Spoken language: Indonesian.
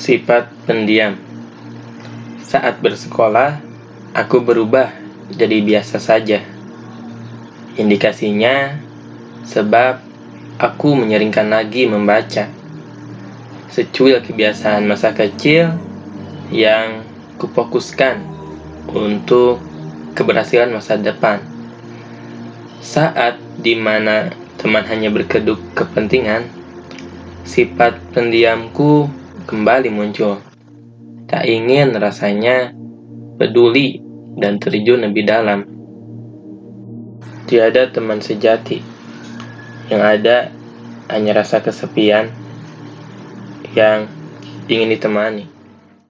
Sifat pendiam. Saat bersekolah, aku berubah jadi biasa saja. Indikasinya sebab aku menyeringkan lagi membaca. Secuil kebiasaan masa kecil yang kufokuskan untuk keberhasilan masa depan. Saat di mana teman hanya berkeduk kepentingan, sifat pendiamku kembali muncul. Tak ingin rasanya peduli dan terjun lebih dalam. Tiada teman sejati. Yang ada hanya rasa kesepian yang ingin ditemani.